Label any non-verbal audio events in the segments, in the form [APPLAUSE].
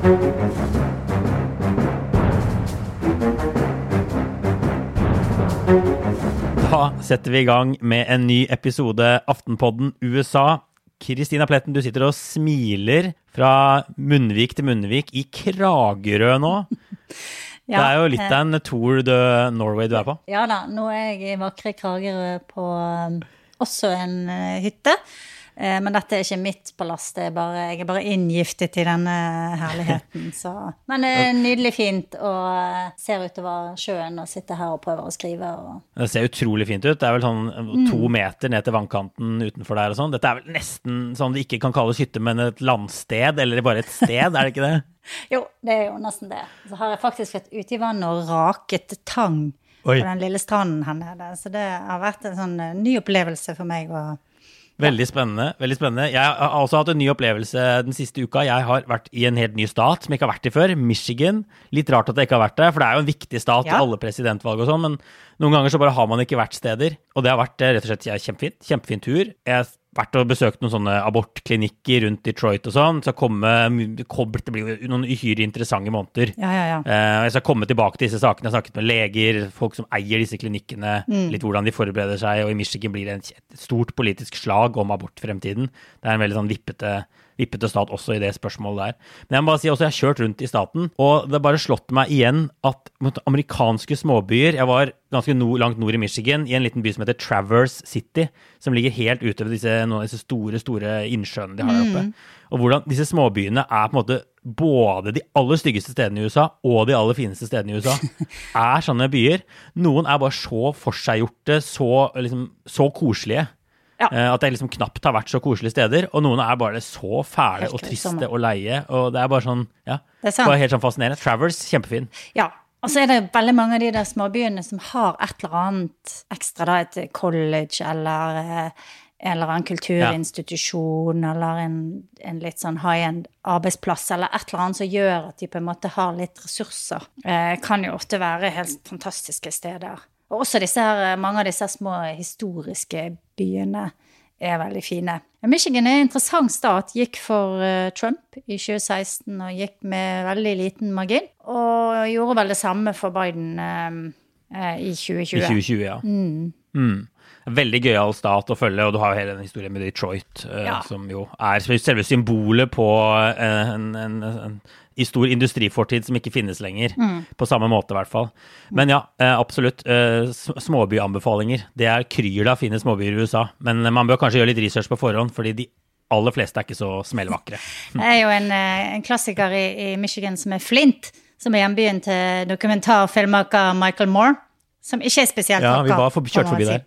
Da setter vi i gang med en ny episode Aftenpodden USA. Kristina Pletten, du sitter og smiler fra munnvik til munnvik i Kragerø nå. det er jo litt av en Tour de Norway du er på. Ja da, nå er jeg i vakre Kragerø på um, også en uh, hytte. Eh, men dette er ikke mitt palass, er bare, jeg er bare inngiftet i denne herligheten. [LAUGHS] Så. Men det er nydelig fint å se utover sjøen og sitte her og prøve å skrive. Og... Det ser utrolig fint ut. Det er vel sånn to mm. meter ned til vannkanten utenfor der og sånn. Dette er vel nesten sånn det ikke kan kalles hytte, men et landsted, eller bare et sted, er det ikke det? [LAUGHS] jo, det er jo nesten det. Så har jeg faktisk vært ute i vannet og raket tang Oi. på den lille stranden her nede. Så det har vært en sånn ny opplevelse for meg. å Veldig spennende. veldig spennende. Jeg har også hatt en ny opplevelse den siste uka. Jeg har vært i en helt ny stat som jeg ikke har vært i før. Michigan. Litt rart at jeg ikke har vært der, for det er jo en viktig stat i alle presidentvalg og sånn. Men noen ganger så bare har man ikke vært steder. Og det har vært eh, rett og slett kjempefint. Kjempefin tur. Jeg vært og besøkt noen sånne abortklinikker rundt Detroit og sånn. Så komme, det blir jo noen uhyre interessante måneder. Ja, ja, ja. Eh, jeg skal komme tilbake til disse sakene. Jeg har snakket med leger, folk som eier disse klinikkene, mm. litt hvordan de forbereder seg. Og i Michigan blir det et stort politisk slag om abortfremtiden. Det er en veldig sånn vippete vippete stat også i det spørsmålet der. Men jeg må bare si også, jeg har kjørt rundt i staten, og det har bare slått meg igjen at amerikanske småbyer Jeg var ganske no, langt nord i Michigan, i en liten by som heter Traverse City, som ligger helt ute ved disse, noen av disse store store innsjøene de har der oppe. Mm. Og hvordan disse småbyene er på en måte både de aller styggeste stedene i USA og de aller fineste stedene i USA. [LAUGHS] er sånne byer. Noen er bare så forseggjorte, så, liksom, så koselige. Ja. Uh, at det liksom knapt har vært så koselige steder. Og noen er bare så fæle helt og triste og leie. Og det er bare sånn, ja. Det er bare helt sånn fascinerende. Travers, kjempefin. Ja. Og så er det veldig mange av de der småbyene som har et eller annet ekstra, da, et college eller uh, en eller annen kulturinstitusjon ja. eller en, en, litt sånn high end arbeidsplass eller et eller annet som gjør at de på en måte har litt ressurser. Eh, kan jo ofte være helt fantastiske steder. Og også disse her, mange av disse små historiske byene er veldig fine. Michigan er en interessant stat. Gikk for uh, Trump i 2016 og gikk med veldig liten margin. Og gjorde vel det samme for Biden uh, uh, i 2020. I 2020, ja. Mm. Mm. Veldig gøyal stat å følge, og du har jo hele den historien med Detroit, ja. som jo er selve symbolet på en, en, en i stor industrifortid som ikke finnes lenger. Mm. På samme måte, i hvert fall. Men ja, eh, absolutt. Eh, småbyanbefalinger. Det er kryr av fine småbyer i USA. Men man bør kanskje gjøre litt research på forhånd, fordi de aller fleste er ikke så smellvakre. [LAUGHS] Det er jo en, eh, en klassiker i, i, Michigan som er Flint, som er hjembyen til dokumentarfilmmaker Michael Moore. Som ikke er spesielt vakker. Ja, vi var for, kjørt forbi der.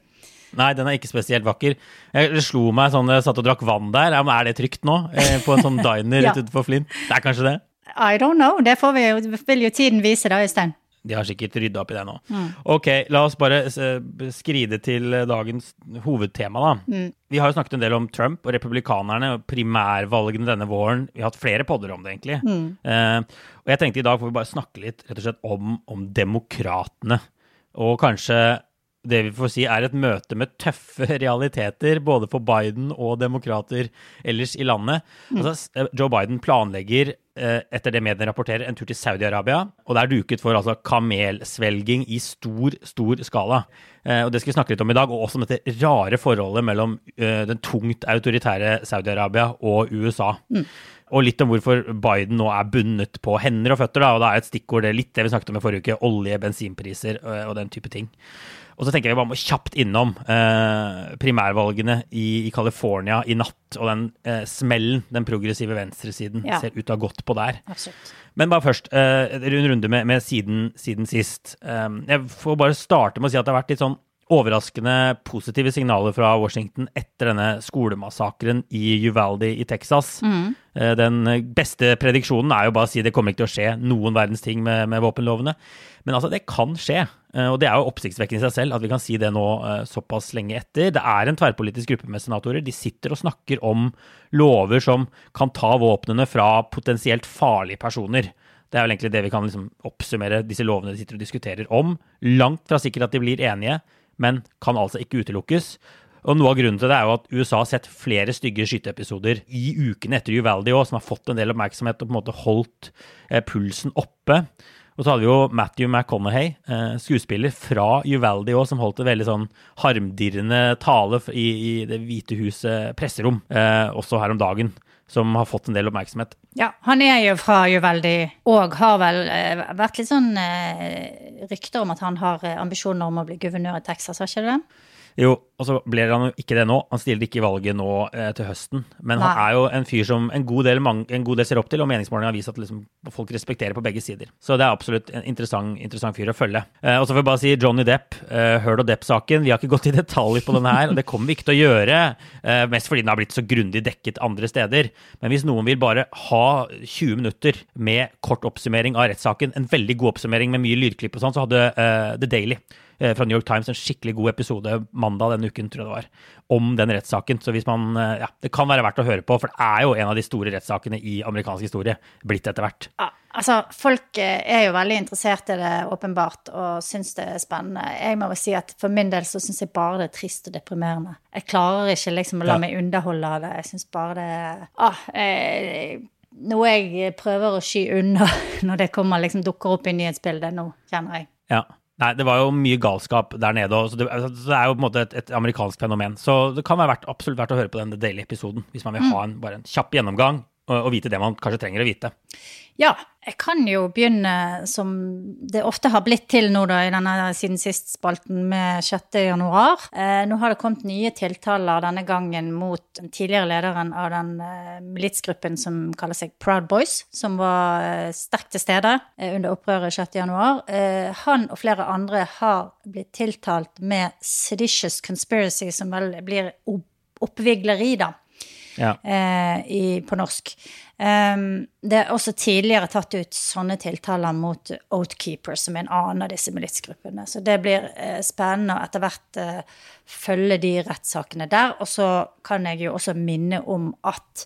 Nei, den er ikke spesielt vakker. Jeg slo meg sånn jeg satt og drakk vann der. Er det trygt nå? På en sånn [LAUGHS] diner ja. utenfor Flint? Det er kanskje det? I don't know. Det får vi, vil jo tiden vise, da, Øystein. De har sikkert rydda opp i det nå. Mm. Ok, la oss bare skride til dagens hovedtema, da. Mm. Vi har jo snakket en del om Trump og republikanerne og primærvalgene denne våren. Vi har hatt flere podder om det, egentlig. Mm. Eh, og jeg tenkte i dag får vi bare snakke litt rett og slett om, om demokratene. Og kanskje det vi får si er et møte med tøffe [LAUGHS] realiteter, både for Biden og demokrater ellers i landet. Mm. Altså, eh, Joe Biden planlegger, eh, etter det mediene rapporterer, en tur til Saudi-Arabia. Og det er duket for altså, kamelsvelging i stor, stor skala. Eh, og Det skal vi snakke litt om i dag, og også om dette rare forholdet mellom den tungt autoritære Saudi-Arabia og USA. Mm. Og litt om hvorfor Biden nå er bundet på hender og føtter. Da, og da er et stikkord det litt det vi snakket om i forrige uke, olje, bensinpriser og den type ting. Og så tenker jeg bare må kjapt innom eh, primærvalgene i, i California i natt, og den eh, smellen den progressive venstresiden ja. ser ut til å ha gått på der. Absolutt. Men bare først, eh, en runde med, med siden, siden, sist. Eh, jeg får bare starte med å si at det har vært litt sånn overraskende positive signaler fra Washington etter denne skolemassakren i Uvalde i Texas. Mm. Den beste prediksjonen er jo bare å si det kommer ikke til å skje noen verdens ting med, med våpenlovene. Men altså, det kan skje. Eh, og det er jo oppsiktsvekkende i seg selv at vi kan si det nå eh, såpass lenge etter. Det er en tverrpolitisk gruppe med senatorer. De sitter og snakker om lover som kan ta våpnene fra potensielt farlige personer. Det er vel egentlig det vi kan liksom oppsummere disse lovene de sitter og diskuterer om. Langt fra sikkert at de blir enige, men kan altså ikke utelukkes. Og Noe av grunnen til det er jo at USA har sett flere stygge skyteepisoder i ukene etter Uvaldi òg, som har fått en del oppmerksomhet og på en måte holdt eh, pulsen oppe. Og så hadde vi jo Matthew McConaughey, eh, skuespiller fra Uvaldi òg, som holdt en veldig sånn harmdirrende tale i, i Det hvite huset presserom, eh, også her om dagen, som har fått en del oppmerksomhet. Ja, han er jo fra Uvaldi, og har vel eh, vært litt sånn eh, rykter om at han har eh, ambisjoner om å bli guvernør i Texas, har ikke det? Jo, og så blir han jo ikke det nå. Han stiller ikke i valget nå eh, til høsten. Men Nei. han er jo en fyr som en god del, mange, en god del ser opp til, og meningsmålingene har vist at liksom, folk respekterer på begge sider. Så det er absolutt en interessant, interessant fyr å følge. Eh, og så får jeg bare si Johnny Depp, eh, Heard og Depp-saken. Vi har ikke gått i [LAUGHS] detalj på denne her, og det kommer vi ikke til å gjøre. Eh, mest fordi den har blitt så grundig dekket andre steder. Men hvis noen vil bare ha 20 minutter med kort oppsummering av rettssaken, en veldig god oppsummering med mye lydklipp og sånn, så hadde uh, The Daily Eh, fra New York Times en skikkelig god episode mandag denne uken, tror jeg det var, om den rettssaken. Så hvis man eh, Ja, det kan være verdt å høre på, for det er jo en av de store rettssakene i amerikansk historie blitt etter hvert. Ja, altså, folk eh, er jo veldig interessert i det, åpenbart, og syns det er spennende. Jeg må vel si at for min del så syns jeg bare det er trist og deprimerende. Jeg klarer ikke liksom å la ja. meg underholde av det. Jeg syns bare det ah, jeg, noe jeg prøver å sky unna [LAUGHS] når det kommer, liksom dukker opp i nyhetsbildet nå, kjenner jeg. Ja. Nei, det var jo mye galskap der nede. Så det, så det er jo på en måte et, et, amerikansk fenomen. Så det kan være verdt, absolutt verdt å høre på den Daily-episoden hvis man vil ha en, bare en kjapp gjennomgang og vite det man kanskje trenger å vite. Ja, jeg kan jo begynne som det ofte har blitt til nå da, i denne siden sist-spalten med 6. januar. Eh, nå har det kommet nye tiltaler denne gangen mot den tidligere lederen av den eh, militsgruppen som kaller seg Proud Boys, som var eh, sterkt til stede eh, under opprøret 6. januar. Eh, han og flere andre har blitt tiltalt med seditious conspiracy, som vel blir oppvigleri, da ja. eh, i, på norsk. Um, det er også tidligere tatt ut sånne tiltaler mot Oatkeeper, som er en annen av disse militsgruppene. Så det blir eh, spennende å etter hvert eh, følge de rettssakene der. Og så kan jeg jo også minne om at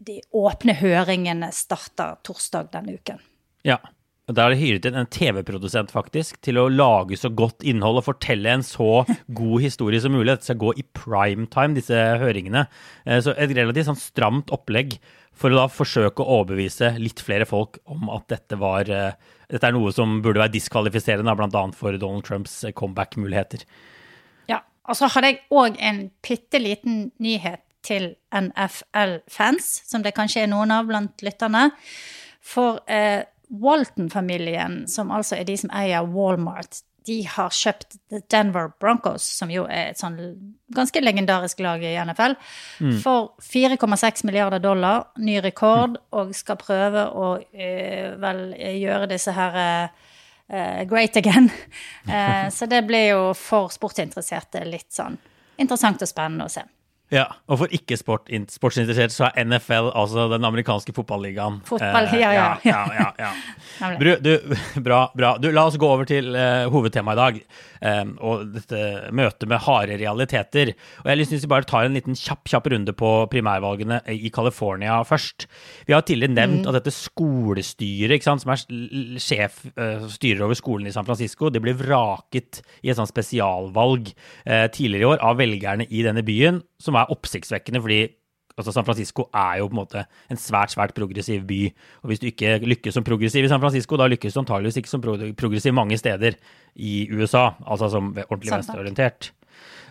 de åpne høringene starter torsdag denne uken. Ja. Der har de hyret inn en TV-produsent faktisk til å lage så godt innhold og fortelle en så god historie som mulig. Dette skal gå i primetime, disse høringene. Eh, så et relativt sånn stramt opplegg for å da forsøke å overbevise litt flere folk om at dette var eh, Dette er noe som burde være diskvalifiserende, bl.a. for Donald Trumps eh, comeback-muligheter. Ja. Og så hadde jeg òg en bitte liten nyhet til NFL-fans, som det kanskje er noen av blant lytterne. For eh, Walton-familien, som altså er de som eier Walmart, de har kjøpt The Denver Broncos, som jo er et sånn ganske legendarisk lag i NFL, mm. for 4,6 milliarder dollar, ny rekord, mm. og skal prøve å uh, vel gjøre disse her uh, great again. Uh, [LAUGHS] så det blir jo for sportsinteresserte litt sånn interessant og spennende å se. Ja, og for ikke-sportsinteressert så er NFL altså den amerikanske fotballigaen. Fotball, eh, ja, ja. ja, ja, ja [LAUGHS] Bru, du, [LAUGHS] bra, bra. Du, la oss gå over til uh, hovedtemaet i dag, um, og dette møtet med harde realiteter. Og Jeg til å bare ta en liten kjapp, kjapp runde på primærvalgene i California først. Vi har tidligere nevnt mm. at dette skolestyret, sant, som er sjef, uh, styrer over skolen i San Francisco, det ble vraket i et sånt spesialvalg uh, tidligere i år av velgerne i denne byen som er oppsiktsvekkende, fordi altså San Francisco er jo på en måte en svært svært progressiv by. Og hvis du ikke lykkes som progressiv i San Francisco, da lykkes du antageligvis ikke som progressiv mange steder i USA. Altså som ordentlig venstreorientert.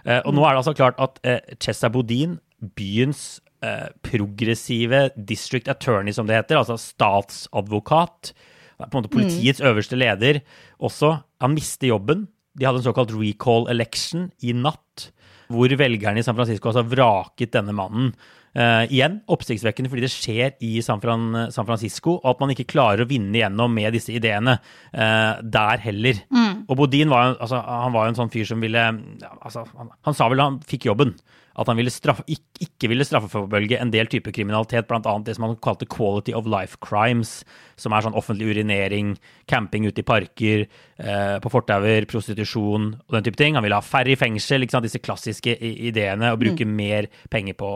Eh, og nå er det altså klart at eh, Chessa Bodin, byens eh, progressive district attorney, som det heter, altså statsadvokat, på en måte politiets mm. øverste leder, også, han mister jobben De hadde en såkalt recall election i natt, hvor velgerne i San Francisco altså vraket denne mannen. Uh, igjen oppsiktsvekkende fordi det skjer i San, Fran San, Francisco, og at man ikke klarer å vinne igjennom med disse ideene uh, der heller. Mm. Og Bodin var, altså, han var jo en sånn fyr som ville altså, han, han, sa vel han fikk jobben at han ville straffe, ikke, ikke ville straffeforfølge en del typer kriminalitet, bl.a. det som han kalte quality of life crimes, som er sånn offentlig urinering, camping ute i parker, eh, på fortauer, prostitusjon og den type ting. Han ville ha færre i fengsel, disse klassiske ideene, og bruke mm. mer penger på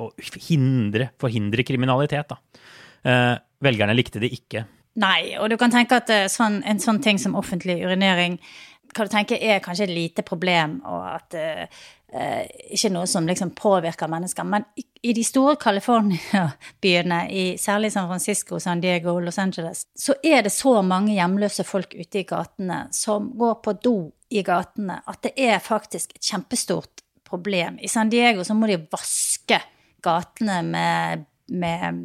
å hindre, forhindre kriminalitet. Eh, velgerne likte det ikke. Nei, og du kan tenke at eh, sånn, en sånn ting som offentlig urinering kan du tenke er kanskje et lite problem, og at uh, ikke noe som liksom påvirker mennesker. Men i, i de store California-byene, særlig San Francisco, San Diego, Los Angeles, så er det så mange hjemløse folk ute i gatene som går på do i gatene, at det er faktisk et kjempestort problem. I San Diego så må de vaske gatene med, med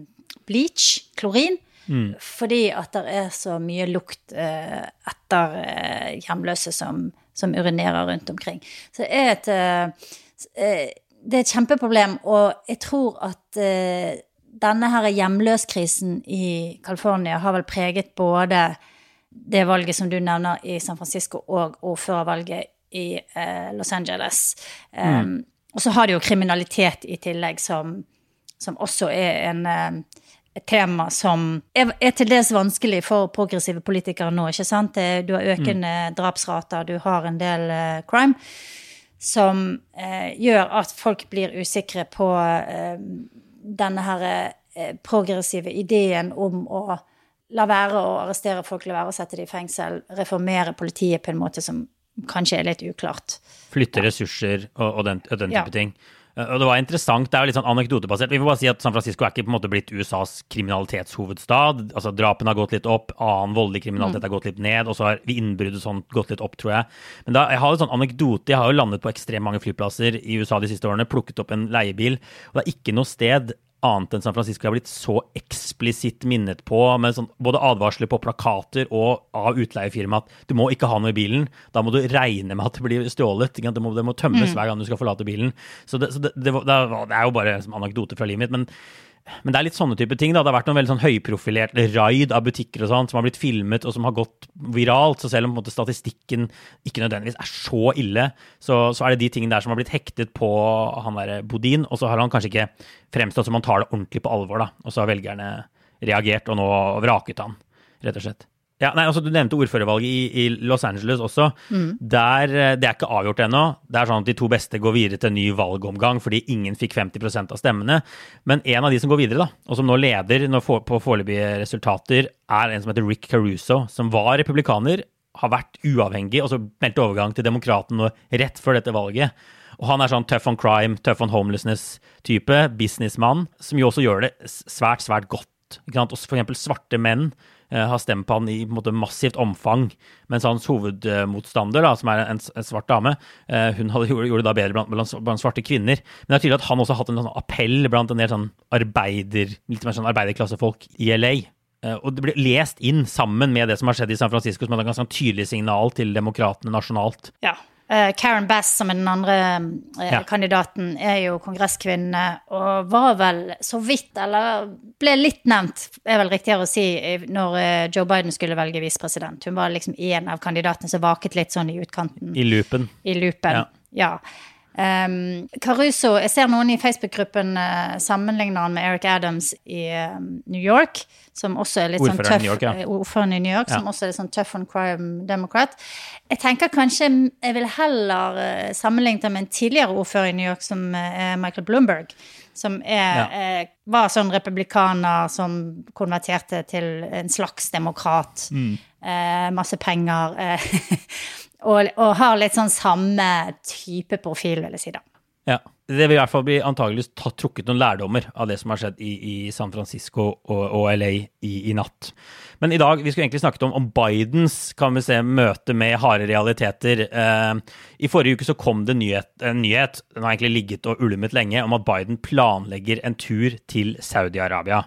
bleach, klorin. Mm. Fordi at det er så mye lukt eh, etter eh, hjemløse som, som, urinerer rundt omkring. Så det er et, eh, eh det er et kjempeproblem, og jeg tror at eh, denne her hjemløskrisen i California har vel preget både det valget som du nevner i San Francisco, og ordførervalget i eh, Los Angeles. Mm. Um, og så har de jo kriminalitet i tillegg, som, som også er en et tema som er, er, til dels vanskelig for progressive politikere nå. ikke sant? Du har økende mm. drapsrater, du har en del uh, crime som uh, gjør at folk blir usikre på uh, denne her progressive ideen om å la være å arrestere folk, la være å sette dem i fengsel, reformere politiet på en måte som kanskje er litt uklart. Flytte ressurser og, og den, og den type ja. ting. Eh, og det var interessant. Det er jo litt sånn anekdotebasert. Vi får bare si at San Francisco er ikke på en måte blitt USAs kriminalitetshovedstad. Altså Drapene har gått litt opp, annen voldelig kriminalitet mm. har gått litt ned, og så har innbruddet sånn gått litt opp, tror jeg. Men da, jeg har en sånn anekdote. Jeg har jo landet på ekstremt mange flyplasser i USA de siste årene, plukket opp en leiebil, og det er ikke noe sted annet enn San Francisco har blitt så eksplisitt minnet på, med sånn, både advarsler på plakater og av utleiefirma at du må ikke ha noe i bilen. Da må du regne med at det blir stjålet. Det må, det må tømmes mm. hver gang du skal forlate bilen. Så det, så det, det, det er jo bare som anekdote fra livet mitt. men men det er litt sånne type ting. da. Det har vært noen veldig sånn høyprofilerte raid av butikker og sånt, som har blitt filmet og som har gått viralt. Så selv om måte, statistikken ikke nødvendigvis er så ille, så, så, er det de tingene der som har blitt hektet på han der Bodin. Og så har han kanskje ikke fremstått som han tar det ordentlig på alvor, da. Og så har velgerne reagert og nå vraket han, rett og slett. Ja, nei, altså Du nevnte ordførervalget i, i Los Angeles også. Mm. Der, eh, det er ikke avgjort ennå. Det er sånn at De to beste går videre til en ny valgomgang fordi ingen fikk 50% av stemmene. Men en av de som går videre, da, og som nå leder for, på foreløpige resultater, er en som heter Rick Caruso, som var republikaner, har vært uavhengig, og så meldte overgang til Demokraten rett før dette valget. Og han er sånn tough on crime, tough on homelessness-type, businessmann, som jo også gjør det svært, svært godt. Ikke sant? Også for eksempel svarte menn har stemt på han i måte, massivt omfang. Mens hans hovedmotstander, da, som er en, en svart dame, eh, hun hadde, [LAUGHS] gjorde, det da bedre blant, blant, blant, svarte kvinner. Men det er tydelig at han også har hatt en sånn appell blant en del sånn arbeider, litt mer sånn arbeiderklassefolk i LA. Eh, og det ble lest inn sammen med det som har skjedd i San Francisco, som er et ganske tydelig signal til demokratene nasjonalt. Ja, Karen Bass, som er den andre uh, ja. kandidaten, er jo kongresskvinne og var vel så vidt, eller ble litt nevnt, er vel riktigere å si, når uh, Joe Biden skulle velge visepresident. Hun var liksom en av kandidatene som vaket litt sånn i utkanten. I loopen. I loopen, ja. ja. Um, Caruso Jeg ser noen i Facebook-gruppen uh, sammenligner han med Eric Adams i um, New York, som også er litt sånn tøff. York, ja. Eh, ordføreren i New York, ja. som også er litt sånn tøff on crime democrat. Jeg tenker kanskje jeg vil heller uh, sammenligne det med en tidligere ordfører i New York, som er uh, Michael Bloomberg. Som er, ja. var sånn republikaner som konverterte til en slags demokrat. Mm. masse penger. [LAUGHS] Og, og, har litt sånn samme type profil, vil jeg si da. Ja. Det vil i hvert fall bli antageligvis tatt, trukket noen lærdommer av det som har skjedd i, i San Francisco og, og LA i, i, natt. Men i dag vi skulle egentlig snakket om, om Bidens kan vi se, møte med harde realiteter. Eh, I forrige uke så kom det nyhet, en nyhet, den har egentlig ligget og ulmet lenge, om at Biden planlegger en tur til Saudi-Arabia.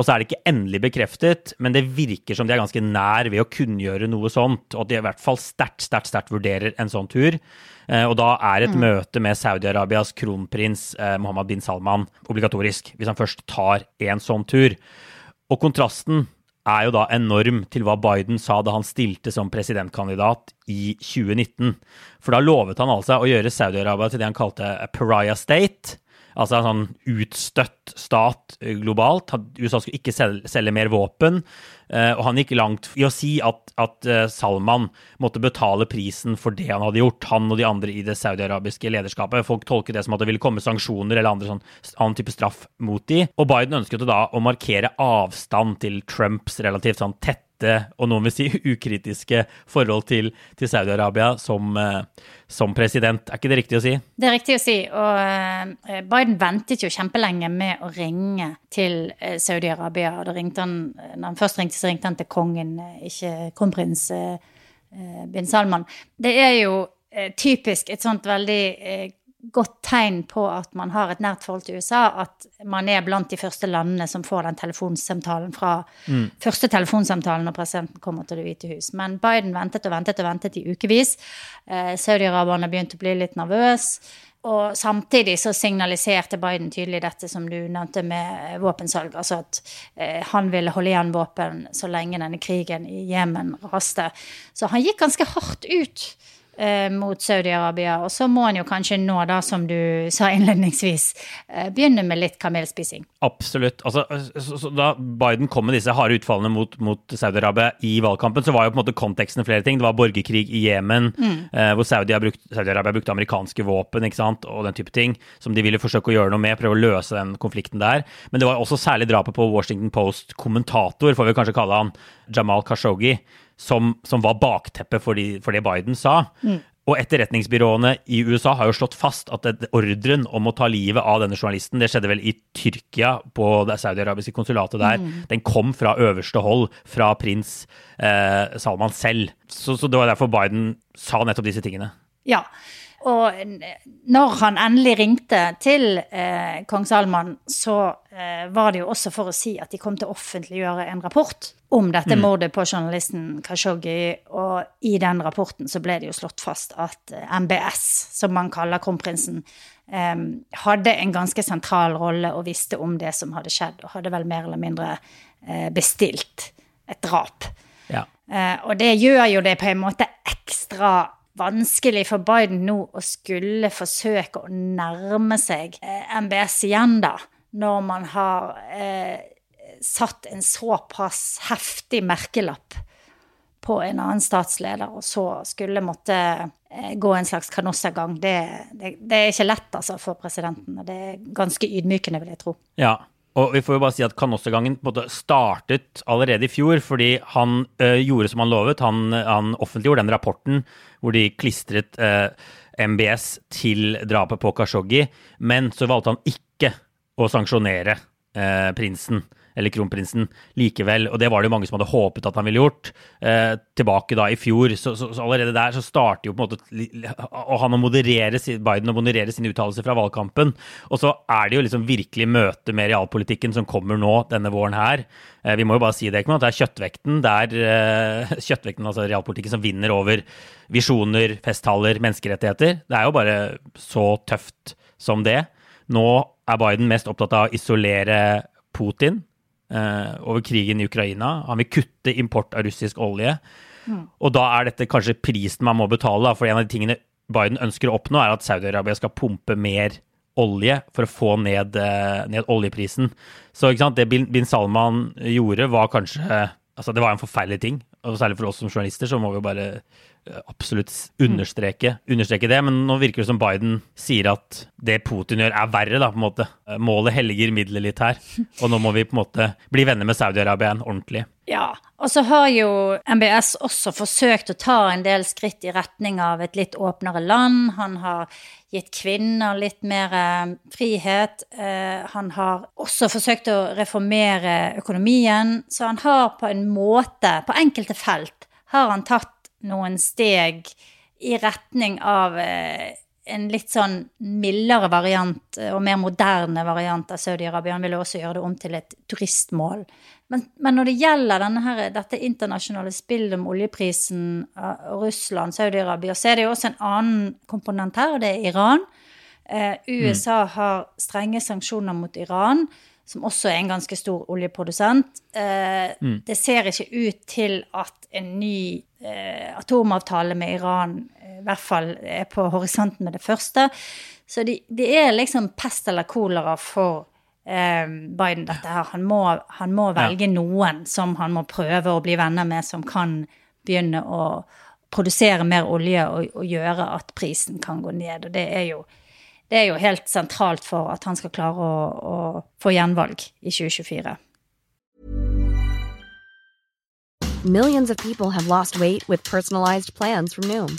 Og så er det ikke endelig bekreftet, men det virker som de er ganske nær ved å kunngjøre noe sånt, og at de i hvert fall sterkt, sterkt, sterkt vurderer en sånn tur. Eh, og da er et mm. møte med Saudi-Arabias kronprins eh, Mohammed bin Salman obligatorisk, hvis han først tar en sånn tur. Og kontrasten er jo da enorm til hva Biden sa da han stilte som presidentkandidat i 2019. For da lovet han altså å gjøre Saudi-Arabia til det han kalte a pariah state altså en sånn utstøtt stat eh, globalt. USA skulle ikke selge, selge mer våpen. Eh, og han gikk langt i å si at, at, eh, Salman måtte betale prisen for det han hadde gjort, han og de andre i det saudiarabiske lederskapet. Folk tolket det som at det ville komme sanksjoner eller andre sånn, annen type straff mot de. Og Biden ønsket da å markere avstand til Trumps relativt sånn tette og noen vil si [LAUGHS] ukritiske forhold til, til Saudi-Arabia som, som, president. Er ikke det riktig å si? Det er riktig å si. Og Biden ventet jo kjempelenge med å ringe til Saudi-Arabia. og da ringte han, når han først ringte så ringte han til kongen, eh, ikke kronprins eh, eh, bin Salman. Det er jo typisk et sånt veldig godt tegn på at man har et nært forhold til USA, at man er blant de første landene som får den telefonsamtalen fra mm. første telefonsamtalen når presidenten kommer til Det hvite hus. Men Biden ventet og ventet og ventet i ukevis. Eh, Saudi-araberne begynte å bli litt nervøse. Og samtidig så signaliserte Biden tydelig dette som du nevnte med våpensalg. Altså at eh, han ville holde igjen våpen så lenge denne krigen i Jemen raste. Så han gikk ganske hardt ut eh, mot Saudi-Arabia. Og så må han jo kanskje nå, da, som du sa innledningsvis, eh, begynne med litt kamelspising. Absolutt. Altså, så, så da Biden kom med disse harde utfallene mot, mot Saudi-Arabia i valgkampen, så var jo på en måte konteksten flere ting. Det var borgerkrig i Jemen, mm. eh, hvor Saudi-Arabia Saudi brukte amerikanske våpen ikke sant? og den type ting, som de ville forsøke å gjøre noe med, prøve å løse den konflikten der. Men det var også særlig drapet på Washington Post-kommentator, får vi kanskje kalle han, Jamal Khashoggi som, som var bakteppet for, de, for, det Biden sa. Mm. Og etterretningsbyråene i USA har jo slått fast at ordren om å ta livet av denne journalisten, det skjedde vel i Tyrkia, på det saudi-arabiske konsulatet der, mm. den kom fra øverste hold, fra prins eh, Salman selv. Så, så, det var derfor Biden sa nettopp disse tingene. Ja, og når han endelig ringte til eh, kong Salman, så eh, var det jo også for å si at de kom til å offentliggjøre en rapport om dette mm. mordet på journalisten Khashoggi. Og i den rapporten så ble det jo slått fast at eh, MBS, som man kaller kronprinsen, eh, hadde en ganske sentral rolle og visste om det som hadde skjedd, og hadde vel mer eller mindre eh, bestilt et drap. Ja. Eh, og det gjør jo det på en måte ekstra vanskelig for Biden nå å skulle forsøke å nærme seg eh, MBS igjen, da, når man har eh, satt en såpass heftig merkelapp på en annen statsleder, og så skulle måtte eh, gå en slags kanossagang. Det, det, det, er ikke lett altså, for presidenten. Det er ganske ydmykende, vil jeg tro. Ja, og vi får jo bare si at Kanossagangen startet allerede i fjor, fordi han ø, eh, gjorde som han lovet. Han, han, offentliggjorde den rapporten hvor de klistret ø, eh, MBS til drapet på Kashoggi. Men så valgte han ikke å sanksjonere ø, eh, prinsen eller kronprinsen, likevel. Og det var det jo mange som hadde håpet at han ville gjort. Eh, tilbake da i fjor, så, så, så, allerede der så starter jo på en måte og han å moderere Biden å moderere sine uttalelser fra valgkampen. Og så er det jo liksom virkelig møte med realpolitikken som kommer nå denne våren her. Eh, vi må jo bare si det, ikke det er kjøttvekten, det er eh, [LAUGHS] kjøttvekten, altså realpolitikken, som vinner over visjoner, festtaler, menneskerettigheter. Det er jo bare så tøft som det. Nå er Biden mest opptatt av å isolere Putin over krigen i Ukraina. Han vil kutte import av russisk olje. Mm. Og da er dette kanskje prisen man må betale, for en av de tingene Biden ønsker å oppnå, er at Saudi-Arabia skal pumpe mer olje for å få ned, eh, ned oljeprisen. Så det bin Salman gjorde, var kanskje Altså, det var en forferdelig ting. Og særlig for oss som journalister, så må vi jo bare absolutt understreke, understreke, det. Men nå virker det som Biden sier at det Putin gjør, er verre, da, på en måte. Målet helliger middelet litt her. Og nå må vi på en måte bli venner med Saudi-Arabia ordentlig. Ja, og så har jo MBS også forsøkt å ta en del skritt i retning av et litt åpnere land. Han har gitt kvinner litt mer eh, frihet. Eh, han har også forsøkt å reformere økonomien. Så han har på en måte, på enkelte felt, har han tatt noen steg i retning av eh, en litt sånn mildere variant og mer moderne variant av Saudi-Arabia. Han ville også gjøre det om til et turistmål. Men, men når det gjelder her, dette internasjonale spillet om oljeprisen, Russland, Saudi-Arabia, så er det jo også en annen komponent her, og det er Iran. Uh, USA mm. har strenge sanksjoner mot Iran som også er en ganske stor oljeprodusent. Eh, mm. Det ser ikke ut til at en ny eh, atomavtale med Iran eh, i hvert fall er på horisonten med det første. Så det de er liksom pest eller kolera for eh, Biden, dette her. Han må, han må velge ja. noen som han må prøve å bli venner med, som kan begynne å produsere mer olje og, og gjøre at prisen kan gå ned. Og det er jo det er jo helt sentralt for at han skal klare å, å få gjenvalg i 2024. Millions of people have lost weight with personalized plans from Noom.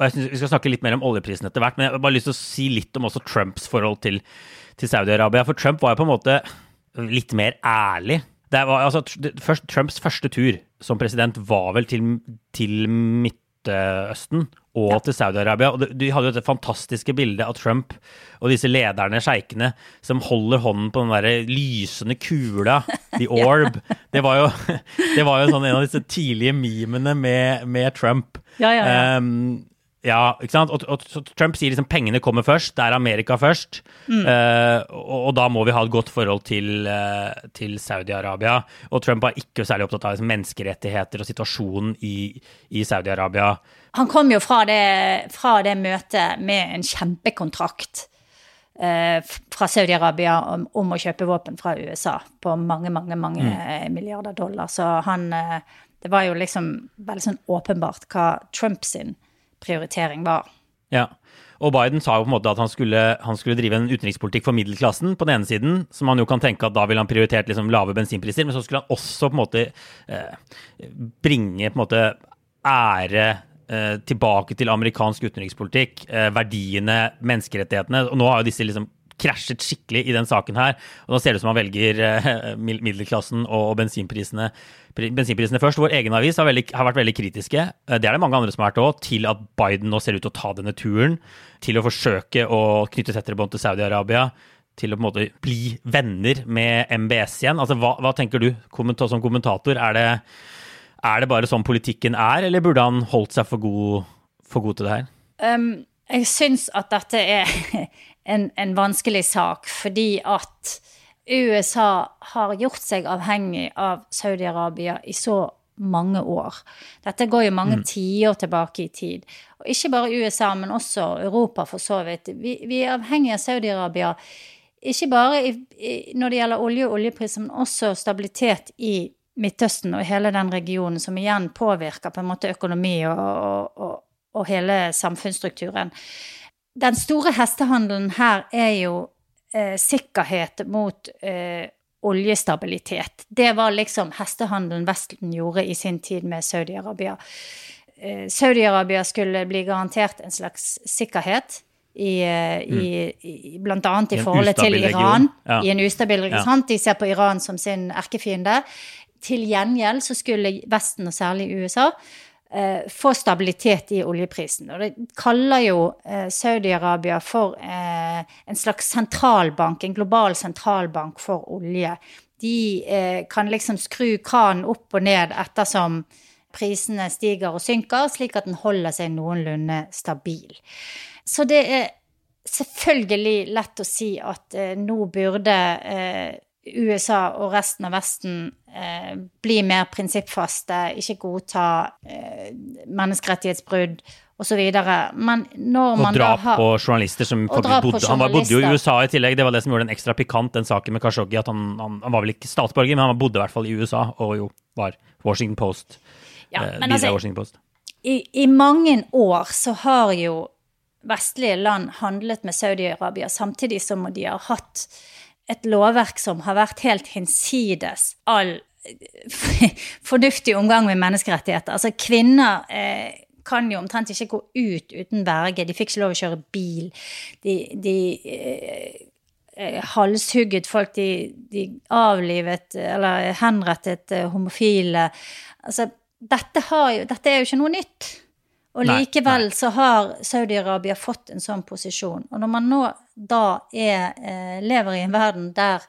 Jeg synes Vi skal snakke litt mer om oljeprisen etter hvert, men jeg har bare lyst til å si litt om også Trumps forhold til, til Saudi-Arabia. For Trump var jo på en måte litt mer ærlig. Det var, altså, først, Trumps første tur som president var vel til, til Midtøsten og ja. til Saudi-Arabia. Og de hadde jo dette fantastiske bildet av Trump og disse lederne, sjeikene, som holder hånden på den der lysende kula, the [LAUGHS] orb. ja. det, var jo, [LAUGHS] det var jo sånn en av disse tidlige memene med, med Trump. Ja, ja, ja. Um, ja, ikke sant? Og, og, og, Trump sier liksom pengene kommer først, det er Amerika først. Mm. Uh, og, og, da må vi ha et godt forhold til, uh, til Saudi-Arabia. Og Trump var ikke særlig opptatt av liksom, menneskerettigheter og situasjonen i, i Saudi-Arabia. Han kom jo fra det, fra det, møtet med en kjempekontrakt uh, fra Saudi-Arabia om, om, å kjøpe våpen fra USA på mange, mange, mange mm. milliarder dollar. Så han Det var jo liksom veldig sånn åpenbart hva Trump sin prioritering var. Ja, og Biden sa jo på en måte at han skulle, han skulle, drive en utenrikspolitikk for middelklassen på den ene siden, som han jo kan tenke at da ville han prioritert liksom lave bensinpriser, men så skulle han også på en måte eh, bringe på en måte ære eh, tilbake til amerikansk utenrikspolitikk, eh, verdiene, menneskerettighetene. Og nå har jo disse liksom krasjet skikkelig i den saken her. Og nå ser det ut som han velger eh, middelklassen og bensinprisene, bensinprisene først. Vår egen avis har, veldig, har, vært veldig kritiske, eh, det er det mange andre som har vært òg, til at Biden nå ser ut til å ta denne turen. Til å forsøke å knytte tettere bånd til Saudi-Arabia. Til å på en måte bli venner med MBS igjen. Altså, hva, hva tenker du som kommentator? Er det, er det, bare sånn politikken er, eller burde han holdt seg for god, for god til det her? Um, jeg syns at dette er [LAUGHS] en, en vanskelig sak, fordi at USA har gjort seg avhengig av Saudi-Arabia i så mange år. Dette går jo mange mm. tiår tilbake i tid. Og ikke bare USA, men også Europa, for så vidt. Vi, vi er avhengig av Saudi-Arabia ikke bare i, i, når det gjelder olje og oljepris, men også stabilitet i Midtøsten og hele den regionen, som igjen påvirker på en måte økonomi og, og, og, og hele samfunnsstrukturen den store hestehandelen her er jo eh, sikkerhet mot eh, oljestabilitet. Det var liksom hestehandelen Vesten gjorde i sin tid med Saudi-Arabia. Eh, Saudi-Arabia skulle bli garantert en slags sikkerhet. I, eh, i, mm. i, blant annet i, forholdet til Iran. Ja. I en ustabil region. Ja. De ser på Iran som sin erkefiende. Til gjengjeld så skulle Vesten, og særlig USA, få stabilitet i oljeprisen. Og det kaller jo eh, Saudi-Arabia for eh, en slags sentralbank, en global sentralbank for olje. De eh, kan liksom skru kranen opp og ned ettersom prisene stiger og synker, slik at den holder seg noenlunde stabil. Så det er selvfølgelig lett å si at eh, nå burde eh, USA og resten av Vesten eh, blir mer prinsippfaste, ikke godta eh, menneskerettighetsbrudd osv. Men når Og man da drap har på journalister som Og faktisk bodde Han var- bodde jo i. USA i tillegg. Det var det som gjorde den ekstra pikant, den saken med Khashoggi. At han, han, han var vel ikke statsborger, men han bodde i hvert fall i USA, og jo var Washington Post. Ja, eh, men altså- Washington Post. i, I mange år så har jo vestlige land handlet med Saudi-Arabia, samtidig som de har hatt et lovverk som har vært helt hinsides all eh, [LAUGHS] fornuftig omgang med menneskerettigheter. Altså, kvinner eh, kan jo omtrent ikke gå ut uten verge. De fikk ikke lov å kjøre bil. De, de eh, eh, halshugget folk. De, de avlivet eller henrettet eh, homofile. Altså, dette, jo, dette er jo ikke noe nytt. Og likevel nei. så har Saudi-Arabia fått en sånn posisjon. Og når man nå da er, eh, lever i en verden der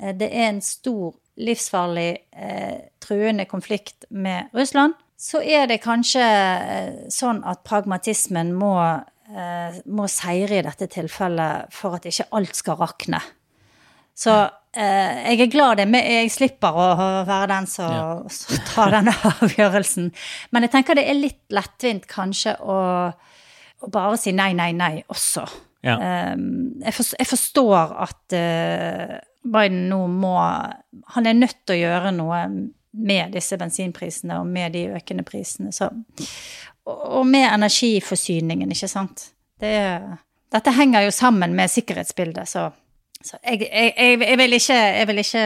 eh, det er en stor, livsfarlig, eh, truende konflikt med Russland, så er det kanskje eh, sånn at pragmatismen må, eh, må seire i dette tilfellet for at ikke alt skal rakne. Så jeg er glad det, men jeg slipper å være den som ja. tar denne [LAUGHS] avgjørelsen. Men jeg tenker det er litt lettvint kanskje å, å bare si nei, nei, nei også. Ja. Eh, jeg, for, jeg forstår at eh, Biden nå må Han er nødt til å gjøre noe med disse bensinprisene og med de økende prisene. Så, og med energiforsyningen, ikke sant. Det, dette henger jo sammen med sikkerhetsbildet, så, så jeg, jeg, jeg, vil ikke Jeg vil ikke,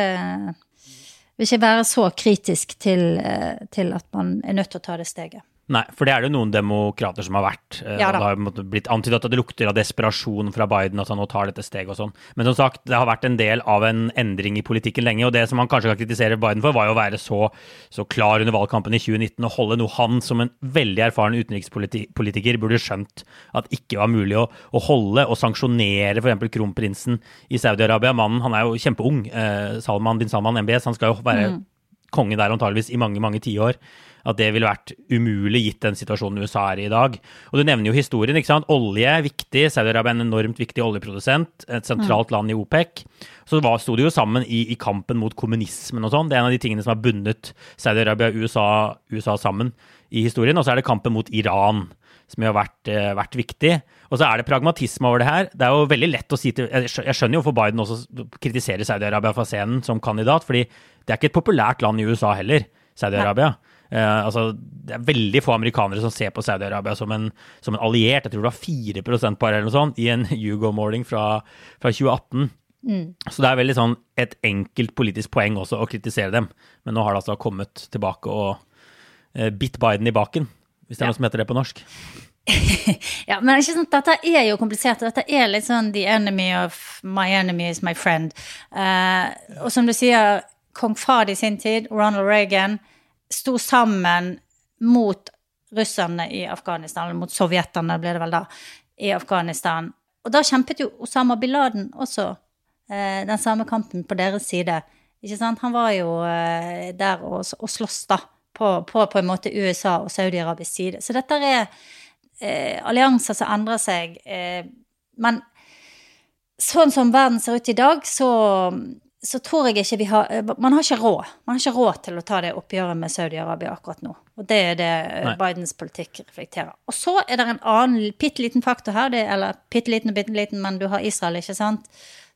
vil ikke være så kritisk til, eh, til at man er nødt til å ta det steget. Nei, for det er det noen demokrater som har vært. eh, Ja det har blitt antydet at det lukter av desperasjon fra Biden at han nå tar dette steget og sånn. Men som sagt, det har vært en del av en endring i politikken lenge. Og det som han kanskje kan kritisere Biden for, var jo å være så, så klar under valgkampen i 2019 og holde noe han som en veldig erfaren utenrikspolitiker burde skjønt at ikke var mulig å, å holde og sanksjonere f.eks. kronprinsen i Saudi-Arabia. Mannen, han er jo kjempeung. Eh, Salman bin Salman MBS, han skal jo være konge der antageligvis i mange, mange tiår. At det ville vært umulig gitt den situasjonen USA er i i dag. Og du nevner jo historien. ikke sant? Olje er viktig. Saudi-Arabia er en enormt viktig oljeprodusent. Et sentralt land i OPEC. Så sto de jo sammen i, i kampen mot kommunismen og sånn. Det er en av de tingene som har bundet Saudi-Arabia og USA, USA sammen i historien. Og så er det kampen mot Iran som har vært, eh, vært viktig. Og så er det pragmatisme over det her. Det er jo veldig lett å si til jeg skjønner jo hvorfor Biden også kritiserer Saudi-Arabia fra scenen som kandidat, fordi det er ikke et populært land i USA heller, Saudi-Arabia. Eh, altså, det er veldig få amerikanere som ser på Saudi-Arabia som, en- som en alliert. Jeg tror det var 4% bare eller noe sånt i en [LAUGHS] Hugo-måling fra, fra 2018. Så det er veldig sånn et enkelt politisk poeng også å kritisere dem. Men nå har det altså kommet tilbake og eh, bitt Biden i baken, hvis det er noe som heter det på norsk. [LAUGHS] Ja, men ikke sant, dette er jo komplisert. Dette er litt sånn the enemy of my enemy is my friend. Uh, og som du sier, kong Fad i sin tid, Ronald Reagan, sto sammen mot russerne i Afghanistan, eller mot sovjeterne ble det vel da, i Afghanistan. Og da kjempet jo Osama bin Laden også eh, den samme kampen på deres side. Ikke sant? Han var jo eh, der og, og sloss da, på, på på en måte USA og Saudi-Arabias side. Så dette er eh, allianser som endrer seg. Eh, men sånn som verden ser ut i dag, så, så tror jeg ikke vi har eh, Man har ikke råd. Man har ikke råd til å ta det oppgjøret med Saudi-Arabia akkurat nå. Og det er det eh, Nei. Bidens politikk reflekterer. Og så er det en annen bitte liten faktor her, det, eller bitte liten og bitte liten, men du har Israel, ikke sant,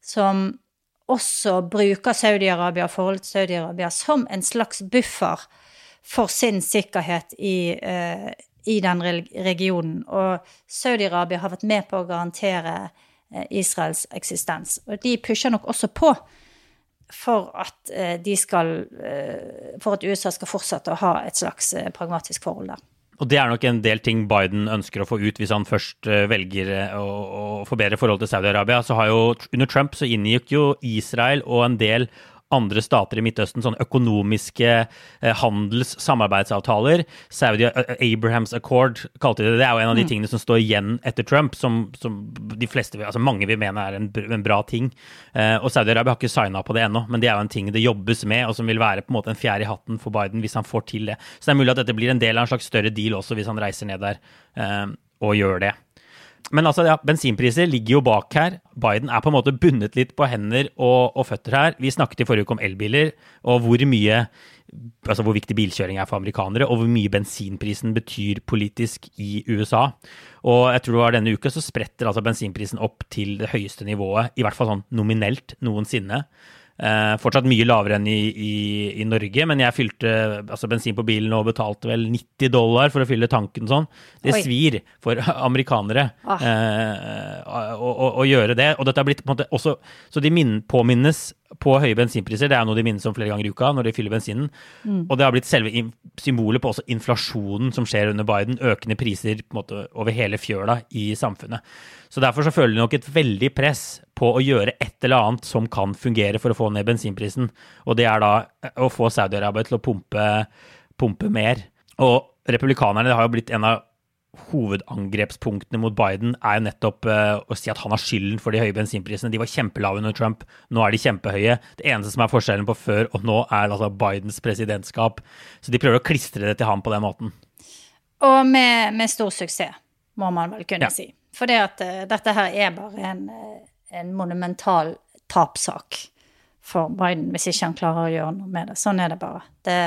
som også bruker Saudi-Arabia og forholdet til Saudi-Arabia som en slags buffer for sin sikkerhet i, eh, i den regionen. Og Saudi-Arabia har vært med på å garantere Israels eksistens. Og de pusher nok også på for at, eh, de skal, eh, for at USA skal fortsette å ha et slags eh, pragmatisk forhold der. Og det er nok en del ting Biden ønsker å få ut hvis han først velger å, å forbedre forholdet til Saudi-Arabia. Så har jo under Trump så inngikk jo Israel og en del andre stater i Midtøsten sånne økonomiske eh, handels-samarbeidsavtaler. Saudi eh, Abrahams Accord kalte de det. Det er jo en av de tingene som står igjen etter Trump, som, som de fleste, altså mange vil mene er en, en bra ting. Eh, og Saudi-Arabia har ikke signa på det ennå, men det er jo en ting det jobbes med, og som vil være på en måte en fjær i hatten for Biden hvis han får til det. Så det er mulig at dette blir en del av en slags større deal også, hvis han reiser ned der eh, og gjør det. Men altså, ja, bensinpriser ligger jo bak her. Biden er på en måte bundet litt på hender og, og føtter her. Vi snakket i forrige uke om elbiler, og hvor mye altså hvor viktig bilkjøring er for amerikanere, og hvor mye bensinprisen betyr politisk i USA. Og jeg tror det var denne uka så spretter altså bensinprisen opp til det høyeste nivået, i hvert fall sånn nominelt, noensinne. Eh, fortsatt mye lavere enn i, i, i, Norge, men jeg fylte altså bensin på bilen og betalte vel 90 dollar for å fylle tanken sånn. Det Oi. svir for [LAUGHS] amerikanere ah. eh, å, å, å, gjøre det. Og dette har blitt på en måte også Så de påminnes på høye bensinpriser. Det er noe de minnes om flere ganger i uka når de fyller bensinen. Mm. Og det har blitt selve symbolet på også inflasjonen som skjer under Biden. Økende priser måte over hele fjøla i samfunnet. Så derfor så føler de nok et veldig press på å gjøre et eller annet som kan fungere for å få ned bensinprisen. Og det er da å få Saudi-Arabia til å pumpe, pumpe mer. Og republikanerne har jo blitt en av hovedangrepspunktene mot Biden er jo nettopp uh, å si at han har skylden for de høye bensinprisene. De var kjempelave under Trump, nå er de kjempehøye. Det eneste som er forskjellen på før og nå, er altså Bidens presidentskap. Så de prøver å klistre det til ham på den måten. Og med, med stor suksess, må man vel kunne ja. si. For det at uh, dette her er bare en, eh, en monumental tapssak for Biden hvis ikke han klarer å gjøre noe med det. Sånn er det bare. Det,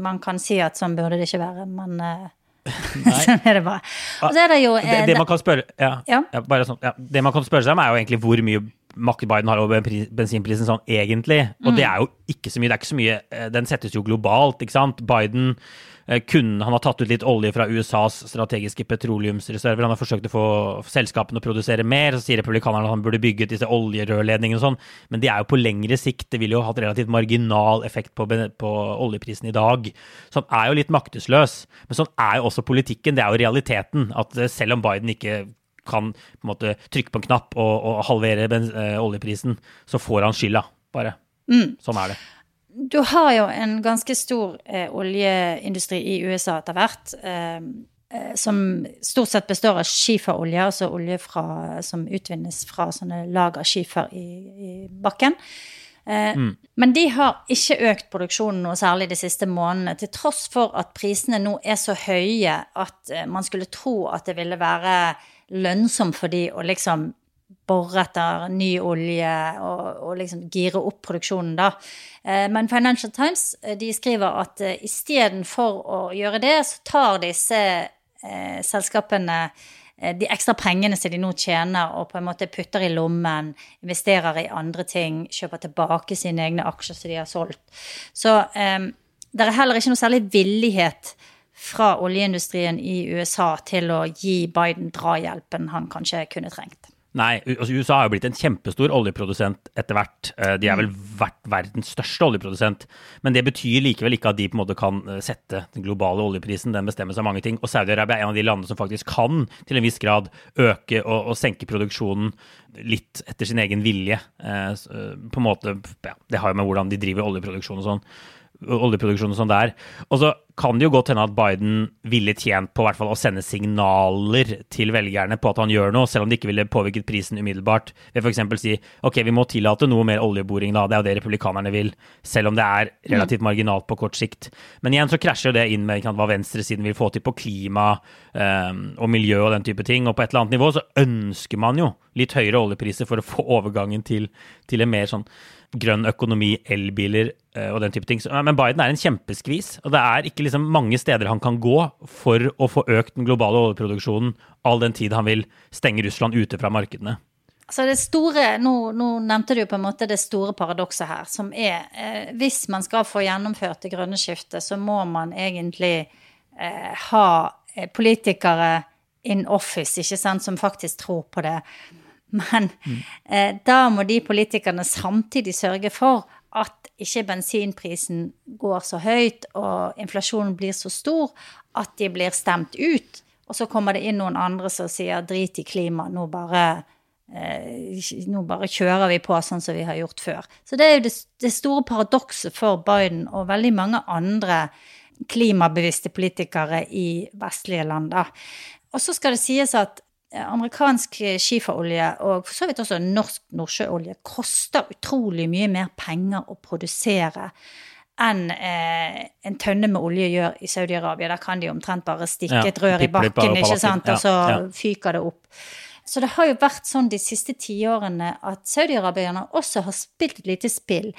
man kan si at sånn burde det ikke være, men uh, [LAUGHS] sånn er det bare. Og så er det jo det, det, man kan spørre, ja, ja. Ja, sånn, det man kan spørre seg om, er jo egentlig hvor mye makt Biden har over bensinprisen sånn egentlig. Og mm. det er jo ikke så mye. Det er ikke så mye eh, Den settes jo globalt, ikke sant. Biden kun, han har tatt ut litt olje fra USAs strategiske petroleumsreserver. Han har forsøkt å få selskapene å produsere mer. Så sier republikanerne at han burde bygge ut disse oljerørledningene og sånn. Men det er jo på lengre sikt. Det ville jo hatt relativt marginal effekt på, på oljeprisen i dag. Så han er jo litt maktesløs. Men sånn er jo også politikken. Det er jo realiteten. At eh, selv om Biden ikke kan på en måte trykke på en knapp og, og halvere øh, oljeprisen, så får han skylda, bare. Mm. Sånn er det du har jo en ganske stor eh, oljeindustri i USA etter hvert. Eh, eh, som stort sett består av skiferolje, altså olje fra, som utvinnes fra sånne av skifer i, i bakken. Eh, mm. Men de har ikke økt produksjonen noe særlig de siste månedene, til tross for at prisene nå er så høye at eh, man skulle tro at det ville være lønnsomt for de å liksom bore etter ny olje og, og, liksom gire opp produksjonen, da. Eh, men Financial Times eh, de skriver at uh, istedenfor å gjøre det, så tar disse eh, selskapene eh, de ekstra pengene som de nå tjener, og på en måte putter i lommen, investerer i andre ting, kjøper tilbake sine egne aksjer som de har solgt. Så eh, det er heller ikke noe særlig villighet fra oljeindustrien i USA til å gi Biden drahjelpen han kanskje kunne trengt. Nei, altså USA har jo blitt en kjempestor oljeprodusent etter hvert. Eh, de er vel vært verdens største oljeprodusent. Men det betyr likevel ikke at de på en måte kan eh, sette den globale oljeprisen. Den bestemmes av mange ting. Og Saudi-Arabia er en av de landene som faktisk kan til en viss grad øke og, og senke produksjonen litt etter sin egen vilje. Eh, på en måte, ja, Det har jo med hvordan de driver oljeproduksjon og sånn oljeproduksjon og sånn der. Og så kan det jo godt hende at Biden ville tjent på hvert fall å sende signaler til velgerne på at han gjør noe, selv om det ikke ville påvirket prisen umiddelbart. Ved f.eks. si ok, vi må tillate noe mer oljeboring, da. Det er jo det republikanerne vil. Selv om det er relativt marginalt på kort sikt. Men igjen så krasjer det inn med hva venstresiden vil få til på klima um, og miljø og den type ting. Og på et eller annet nivå så ønsker man jo litt høyere oljepriser for å få overgangen til, til en mer sånn grønn økonomi, elbiler eh, og den type ting. Men Biden er en kjempeskvis, og det er ikke liksom mange steder han kan gå for å få økt den globale oljeproduksjonen all den tid han vil stenge Russland ute fra markedene. Altså det store, nå, nå, nevnte du på en måte det store paradokset her, som er eh, hvis man skal få gjennomført det grønne skiftet, så må man egentlig eh, ha eh, politikere in office, ikke sant, som faktisk tror på det. Men mm. eh, da må de politikerne samtidig sørge for at ikke bensinprisen går så høyt og inflasjonen blir så stor at de blir stemt ut. Og så kommer det inn noen andre som sier drit i klima, nå bare, eh, nå bare kjører vi på sånn som vi har gjort før. Så det er jo det, det store paradokset for Biden og veldig mange andre klimabevisste politikere i vestlige land. Og så skal det sies at amerikansk skiferolje og for så vidt også norsk nordsjøolje koster utrolig mye mer penger å produsere enn eh, en tønne med olje gjør i Saudi-Arabia. Der kan de omtrent bare stikke et rør i bakken, ikke sant, og så fyker det opp. Så det har jo vært sånn de siste tiårene at saudiarabierne også har spilt et lite spill.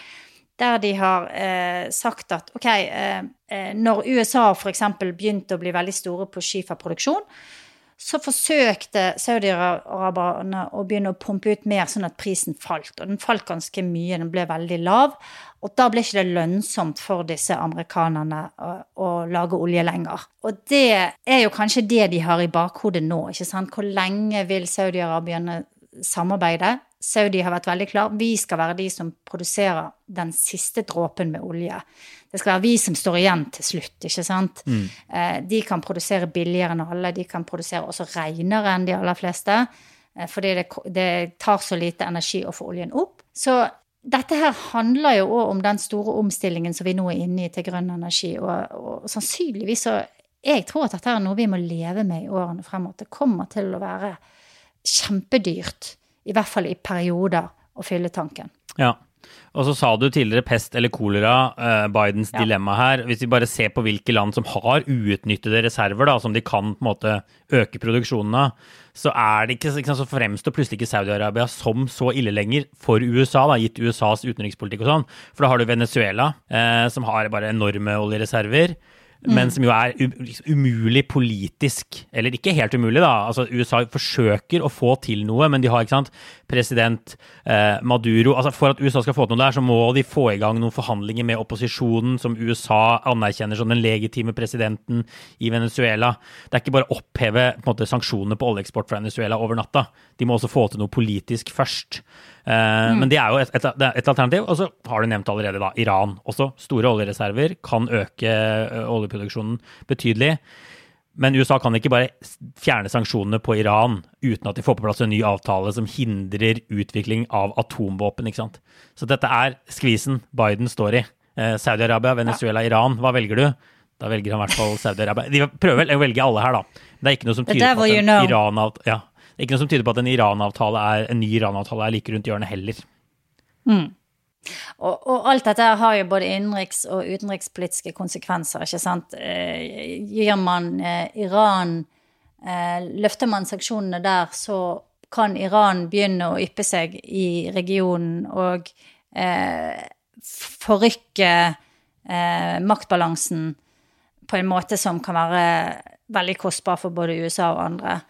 Der de har eh, sagt at ok, eh, eh når USA f.eks. begynte å bli veldig store på skiferproduksjon, så forsøkte saudiaraberne å begynne å pumpe ut mer, sånn at prisen falt. Og den falt ganske mye, den ble veldig lav. Og da ble ikke det lønnsomt for disse amerikanerne å, å lage olje lenger. Og det er jo kanskje det de har i bakhodet nå. ikke sant? Hvor lenge vil saudiarabierne samarbeide? Saudi har vært veldig klar. Vi skal være de som produserer den siste dråpen med olje. Det skal være vi som står igjen til slutt, ikke sant. Mm. Eh, de kan produsere billigere enn alle. De kan produsere også renere enn de aller fleste. Eh, fordi det, det tar så lite energi å få oljen opp. Så dette her handler jo òg om den store omstillingen som vi nå er inne i til grønn energi. Og, og sannsynligvis så Jeg tror at dette er noe vi må leve med i årene fremover. Det kommer til å være kjempedyrt i hvert fall i perioder, å fylle tanken. Ja. Og så sa du tidligere pest eller kolera, uh, Bidens ja. dilemma her. Hvis vi bare ser på hvilke land som har uutnyttede reserver, da, som de kan på en måte øke produksjonen av, så er det ikke, ikke så fremstår plutselig ikke Saudi-Arabia som så ille lenger for USA, da, gitt USAs utenrikspolitikk og sånn. For da har du Venezuela, uh, som har bare enorme oljereserver men som jo er umulig politisk. Eller ikke helt umulig, da. Altså, USA forsøker å få til noe, men de har ikke sant, president eh, Maduro altså For at USA skal få til noe der, så må de få i gang noen forhandlinger med opposisjonen, som USA anerkjenner som den legitime presidenten i Venezuela. Det er ikke bare å oppheve på måte, sanksjonene på oljeeksport fra Venezuela over natta. De må også få til noe politisk først. Eh, mm. Men det er jo et, et, et alternativ. Og så har du nevnt allerede da, Iran. Også store oljereserver kan øke eh, oljeproduksjonen betydelig. Men USA kan ikke bare fjerne sanksjonene på Iran uten at de får på plass en ny avtale som hindrer utvikling av atomvåpen. ikke sant? Så dette er skvisen Biden står i. Eh, Saudi-Arabia, Venezuela, Iran. Hva velger du? Da velger han i hvert fall Saudi-Arabia. De prøver vel å velge alle her, da. Det er ikke noe som tyder på at en Iran ja, det er ikke noe som tyder på at en er, en ny Iran-avtale er like rundt hjørnet heller. Mm. Og, og, alt dette har jo både innenriks- og utenrikspolitiske konsekvenser, ikke sant. Eh, gir man eh, Iran eh, Løfter man sanksjonene der, så kan Iran begynne å yppe seg i regionen og eh, forrykke eh, maktbalansen på en måte som kan være veldig kostbar for både USA og andre.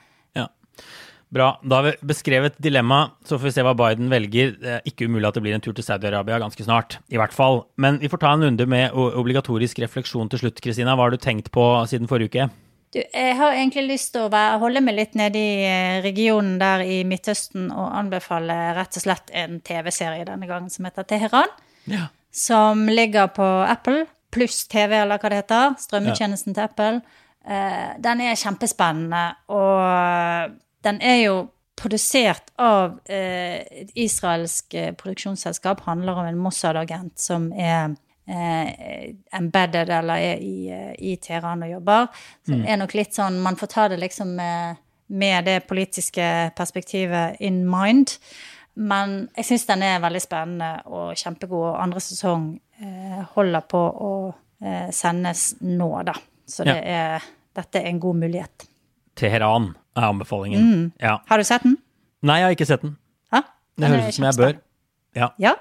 Bra. Da har vi beskrevet dilemma, så får vi se hva Biden velger. Det er ikke umulig at det blir en tur til Saudi-Arabia ganske snart, i hvert fall. Men vi får ta en runde med obligatorisk refleksjon til slutt. Kristina, hva har du tenkt på siden forrige uke? Du, jeg har egentlig lyst til å holde meg litt nede i eh, regionen der i Midtøsten og anbefale rett og slett en TV-serie denne gangen som heter Teheran. Ja. Som ligger på Apple pluss TV, eller hva det heter. Strømmetjenesten ja. til Apple. Uh, den er kjempespennende. og den er jo produsert av eh, et israelsk eh, produksjonsselskap. Handler om en Mossad-agent som er eh, embedded eller er i, eh, i Teheran og jobber. Så mm. det er nok litt sånn Man får ta det liksom med, med det politiske perspektivet in mind. Men jeg syns den er veldig spennende og kjempegod, og andre sesong eh, holder på å eh, sendes nå, da. Så det er, dette er en god mulighet. Teheran er anbefalingen. Mm. Ja. Har du sett den? Nei, jeg har ikke sett den. Ja? Det høres ut som jeg bør. Ja. ja.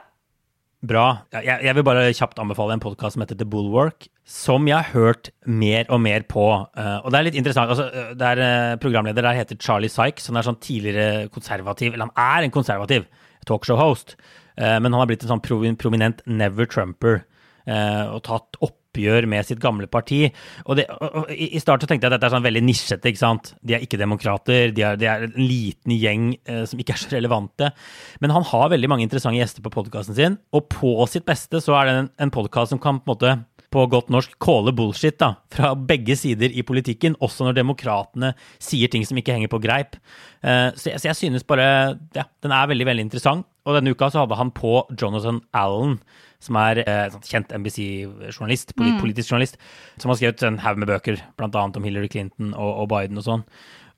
Bra. Jeg, jeg, vil bare kjapt anbefale en podkast som heter The Bulwark, som jeg har hørt mer og mer på. Uh, og det er litt interessant. Altså, det der, uh, programleder der heter Charlie Sykes. Han er sånn tidligere konservativ, eller han er en konservativ talkshow-host. men han har blitt en sånn prominent never Trumper. og tatt opp oppgjør med sitt gamle parti. Og, det, og, og I starten tenkte jeg at dette er sånn veldig nisjete. ikke sant? De er ikke demokrater, de er, de er en liten gjeng eh, som ikke er så relevante. Men han har veldig mange interessante gjester på podkasten sin, og på sitt beste så er det en, en podkast som kan på en måte på godt norsk calle bullshit da, fra begge sider i politikken, også når demokratene sier ting som ikke henger på greip. Uh, så, jeg, så, jeg, synes bare ja, den er veldig, veldig interessant. Og denne uka så hadde han på Jonathan Allen, som er eh, kjent NBC-journalist, polit, mm. politisk journalist, som har skrevet en haug med bøker, bl.a. om Hillary Clinton og, og Biden og sånn.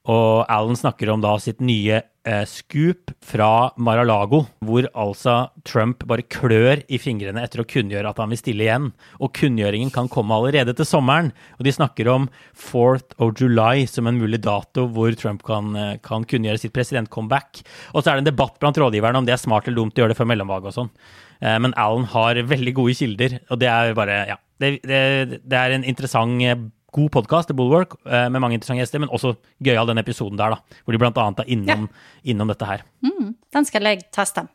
Og Alan snakker om da sitt nye eh, scoop fra Mar-a-Lago, hvor altså Trump bare klør i fingrene etter å kunngjøre at han vil stille igjen. Og kunngjøringen kan komme allerede til sommeren. Og de snakker om 4th of July som en mulig dato hvor Trump kan, eh, kan kunngjøre sitt presidentcomeback. Og så er det en debatt blant rådgiverne om det er smart eller dumt å gjøre det før mellomvalget og sånn. Eh, men Alan har veldig gode kilder, og det er bare Ja. Det, det, det er en interessant eh, god podkast, The Bulwark, eh, med mange interessante gjester, men også gøyal den episoden der, da, hvor de blant annet er innom, innom dette her. Mm, den skal jeg teste.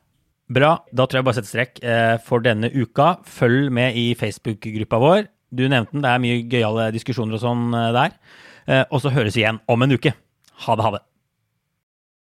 Bra. Da tror jeg bare setter strekk for denne uka. Følg med i Facebook-gruppa vår. Du nevnte den, det er mye gøyale diskusjoner og sånn der. Og så høres vi igjen om en uke. Ha det, ha det.